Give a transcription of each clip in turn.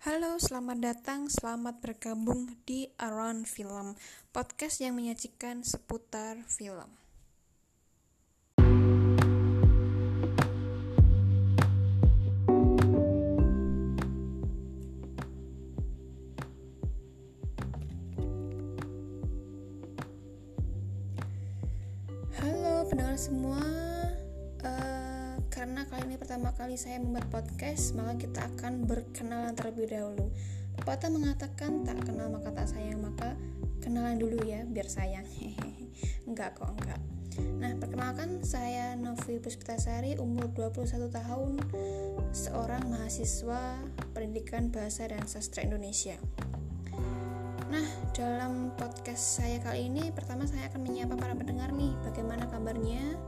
Halo, selamat datang, selamat bergabung di Around Film, podcast yang menyajikan seputar film. Halo pendengar semua, pertama kali saya membuat podcast, maka kita akan berkenalan terlebih dahulu. Pepatah mengatakan tak kenal maka tak sayang, maka kenalan dulu ya biar sayang. enggak kok, enggak. Nah, perkenalkan saya Novi Puspitasari, umur 21 tahun, seorang mahasiswa Pendidikan Bahasa dan Sastra Indonesia. Nah, dalam podcast saya kali ini, pertama saya akan menyapa para pendengar nih, bagaimana kabarnya?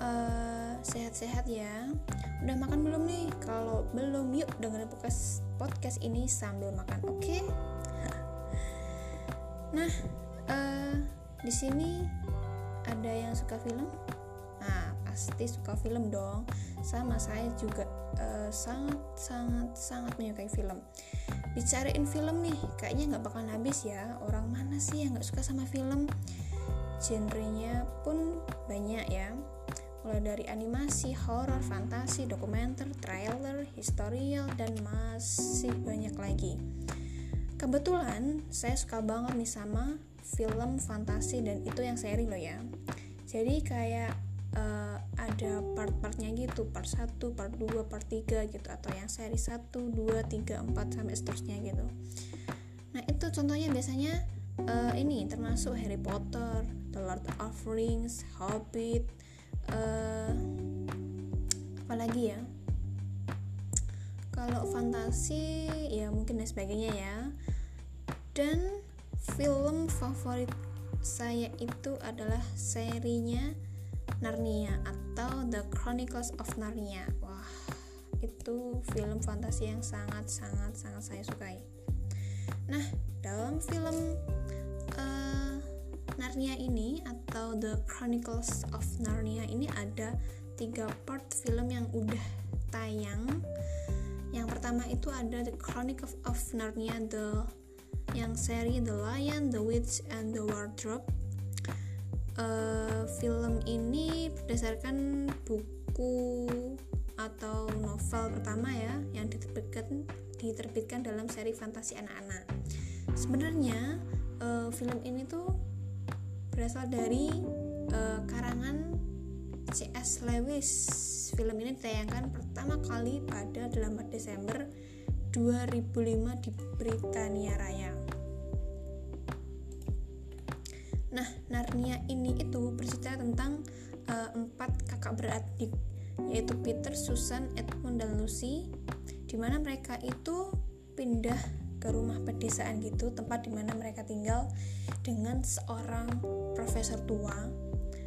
Uh, sehat-sehat ya. Udah makan belum nih? Kalau belum, yuk dengerin podcast podcast ini sambil makan, oke? Okay? Nah, uh, di sini ada yang suka film? Nah, pasti suka film dong. Sama saya juga uh, sangat sangat sangat menyukai film bicarain film nih kayaknya nggak bakal habis ya orang mana sih yang nggak suka sama film genrenya pun banyak ya mulai dari animasi, horror, fantasi, dokumenter, trailer, historial, dan masih banyak lagi. Kebetulan saya suka banget nih sama film fantasi dan itu yang seri loh ya. Jadi kayak uh, ada part-partnya gitu part 1, part 2, part 3 gitu atau yang seri 1, 2, 3, 4 sampai seterusnya gitu nah itu contohnya biasanya uh, ini termasuk Harry Potter, The Lord of Rings, Hobbit uh, apalagi ya kalau fantasi ya mungkin dan sebagainya ya dan film favorit saya itu adalah serinya Narnia atau The Chronicles of Narnia. Wah, itu film fantasi yang sangat sangat sangat saya sukai. Nah, dalam film uh, Narnia ini atau The Chronicles of Narnia ini ada tiga part film yang udah tayang. Yang pertama itu ada The Chronicles of Narnia the yang seri The Lion, The Witch, and The Wardrobe uh, film ini berdasarkan buku atau novel pertama ya yang diterbitkan diterbitkan dalam seri fantasi anak-anak. Sebenarnya uh, film ini tuh berasal dari uh, karangan C.S. Lewis. Film ini ditayangkan pertama kali pada 8 Desember 2005 di Britania Raya. Nah, Narnia ini itu bercerita tentang uh, empat kakak beradik, yaitu Peter, Susan, Edmund, dan Lucy, di mana mereka itu pindah ke rumah pedesaan gitu, tempat di mana mereka tinggal dengan seorang profesor tua.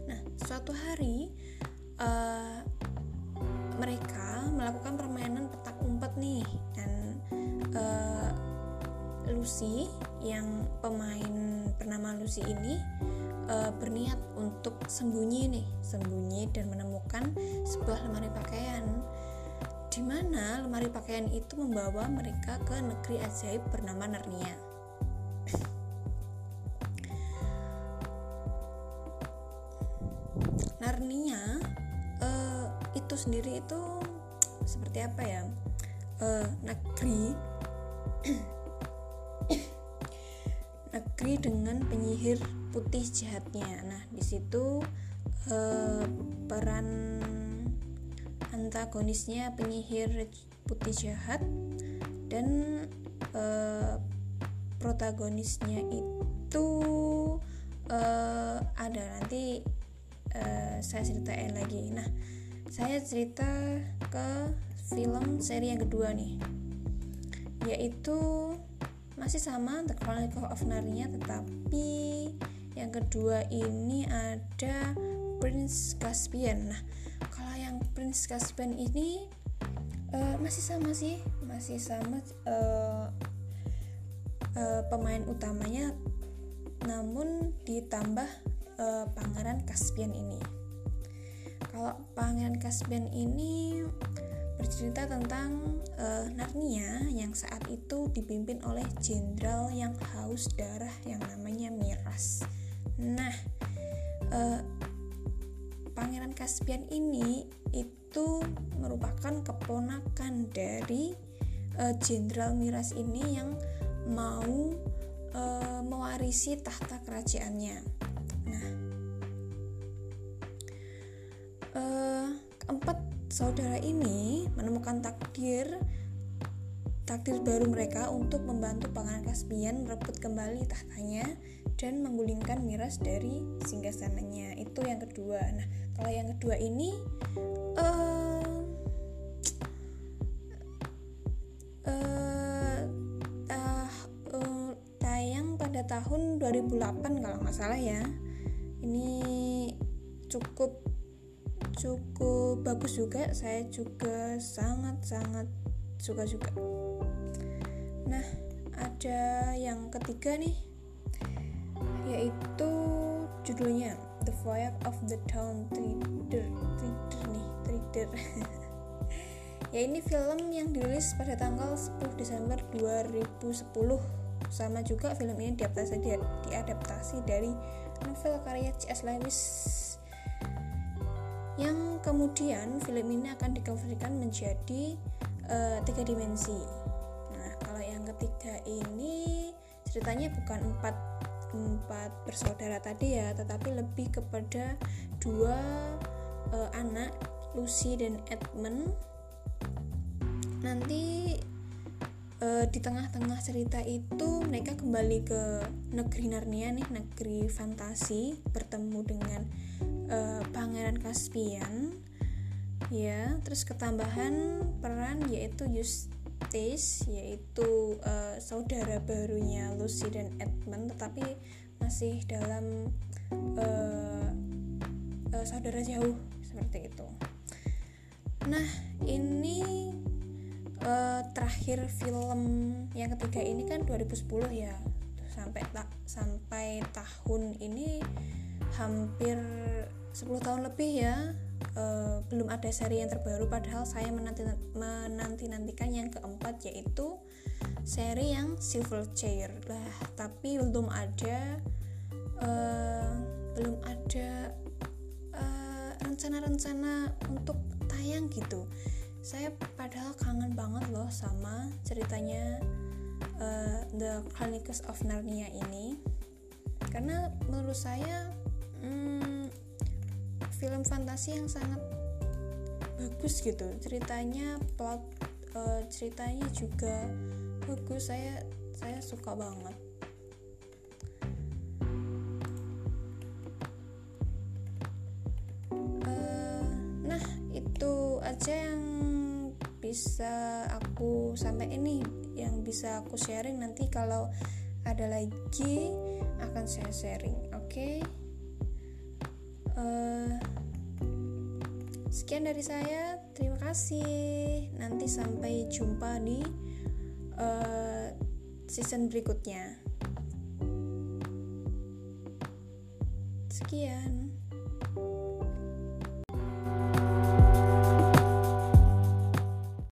Nah, suatu hari uh, mereka melakukan permainan petak umpet nih, dan uh, Lucy yang pemain bernama Lucy ini uh, berniat untuk sembunyi nih, sembunyi dan menemukan sebuah lemari pakaian di mana lemari pakaian itu membawa mereka ke negeri ajaib bernama Narnia. Narnia uh, itu sendiri itu seperti apa ya? Uh, negeri negeri dengan penyihir putih jahatnya. Nah, di situ eh, peran antagonisnya penyihir putih jahat dan eh, protagonisnya itu eh, ada nanti eh, saya ceritain lagi. Nah, saya cerita ke film seri yang kedua nih, yaitu masih sama The Chronicle of Narnia tetapi yang kedua ini ada Prince Caspian nah kalau yang Prince Caspian ini uh, masih sama sih. Masih sama uh, uh, pemain utamanya. Namun ditambah uh, Pangeran Caspian ini. Kalau Pangeran Caspian ini bercerita tentang uh, Narnia yang saat itu dipimpin oleh jenderal yang haus darah yang namanya Miras. Nah, uh, Pangeran Caspian ini itu merupakan keponakan dari jenderal uh, Miras ini yang mau uh, mewarisi tahta kerajaannya. Nah, uh, keempat saudara ini menemukan takdir takdir baru mereka untuk membantu Pangeran Caspian merebut kembali tahtanya dan menggulingkan miras dari singgasananya. Itu yang kedua. Nah kalau yang kedua ini uh, tayang pada tahun 2008 kalau nggak salah ya. Ini cukup cukup bagus juga. Saya juga sangat-sangat suka juga. Nah ada yang ketiga nih yaitu judulnya The Voyage of the Town Trader Trader nih Trader ya ini film yang dirilis pada tanggal 10 Desember 2010 sama juga film ini diadaptasi, diadaptasi dari novel karya C.S. Lewis yang kemudian film ini akan dikonversikan menjadi uh, tiga dimensi. Nah, kalau yang ketiga ini ceritanya bukan empat empat bersaudara tadi ya, tetapi lebih kepada dua uh, anak Lucy dan Edmund. Nanti uh, di tengah-tengah cerita itu mereka kembali ke negeri Narnia nih, negeri fantasi, bertemu dengan uh, Pangeran Caspian ya terus ketambahan peran yaitu Eustace yaitu uh, saudara barunya Lucy dan Edmund tetapi masih dalam uh, uh, saudara jauh seperti itu. Nah ini uh, terakhir film yang ketiga ini kan 2010 ya. Sampai tak sampai tahun ini hampir 10 tahun lebih ya uh, belum ada seri yang terbaru padahal saya menanti menanti nantikan yang keempat yaitu seri yang Silver Chair. Lah tapi belum ada uh, belum ada eh, rencana-rencana untuk tayang gitu. Saya padahal kangen banget loh sama ceritanya uh, The Chronicles of Narnia ini. Karena menurut saya hmm, film fantasi yang sangat bagus gitu. Ceritanya plot uh, ceritanya juga bagus. Saya saya suka banget. Uh, nah itu aja yang bisa aku sampai ini yang bisa aku sharing. Nanti kalau ada lagi akan saya sharing oke? okay? Uh, sekian dari saya. Terima kasih. Nanti sampai jumpa di uh, season berikutnya. Sekian